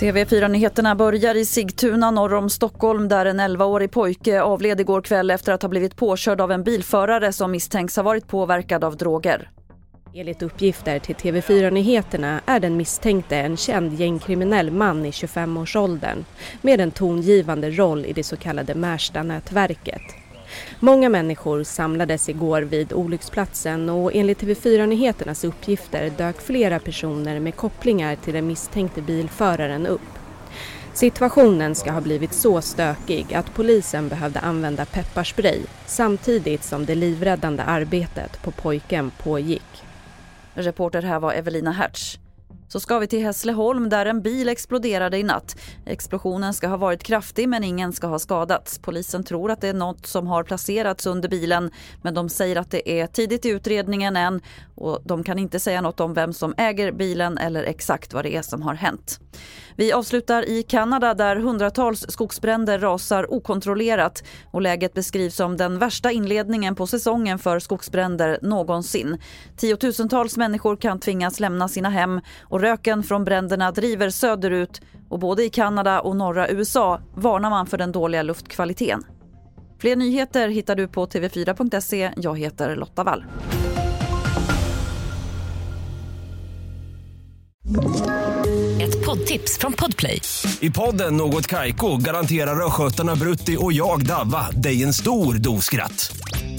TV4-nyheterna börjar i Sigtuna norr om Stockholm där en 11-årig pojke avled igår kväll efter att ha blivit påkörd av en bilförare som misstänks ha varit påverkad av droger. Enligt uppgifter till TV4 Nyheterna är den misstänkte en känd gängkriminell man i 25-årsåldern med en tongivande roll i det så kallade Märsta-nätverket. Många människor samlades igår vid olycksplatsen och enligt TV4 Nyheternas uppgifter dök flera personer med kopplingar till den misstänkte bilföraren upp. Situationen ska ha blivit så stökig att polisen behövde använda pepparspray samtidigt som det livräddande arbetet på pojken pågick. Reporter här var Evelina Hertz. Så ska vi till Hässleholm där en bil exploderade i natt. Explosionen ska ha varit kraftig men ingen ska ha skadats. Polisen tror att det är något som har placerats under bilen men de säger att det är tidigt i utredningen än och de kan inte säga något om vem som äger bilen eller exakt vad det är som har hänt. Vi avslutar i Kanada där hundratals skogsbränder rasar okontrollerat och läget beskrivs som den värsta inledningen på säsongen för skogsbränder någonsin. Tiotusentals människor kan tvingas lämna sina hem och röken från bränderna driver söderut och både i Kanada och norra USA varnar man för den dåliga luftkvaliteten. Fler nyheter hittar du på tv4.se. Jag heter Lotta Wall. Ett poddtips från Podplay. I podden Något Kaiko garanterar östgötarna Brutti och jag, Davva, dig en stor dos skratt.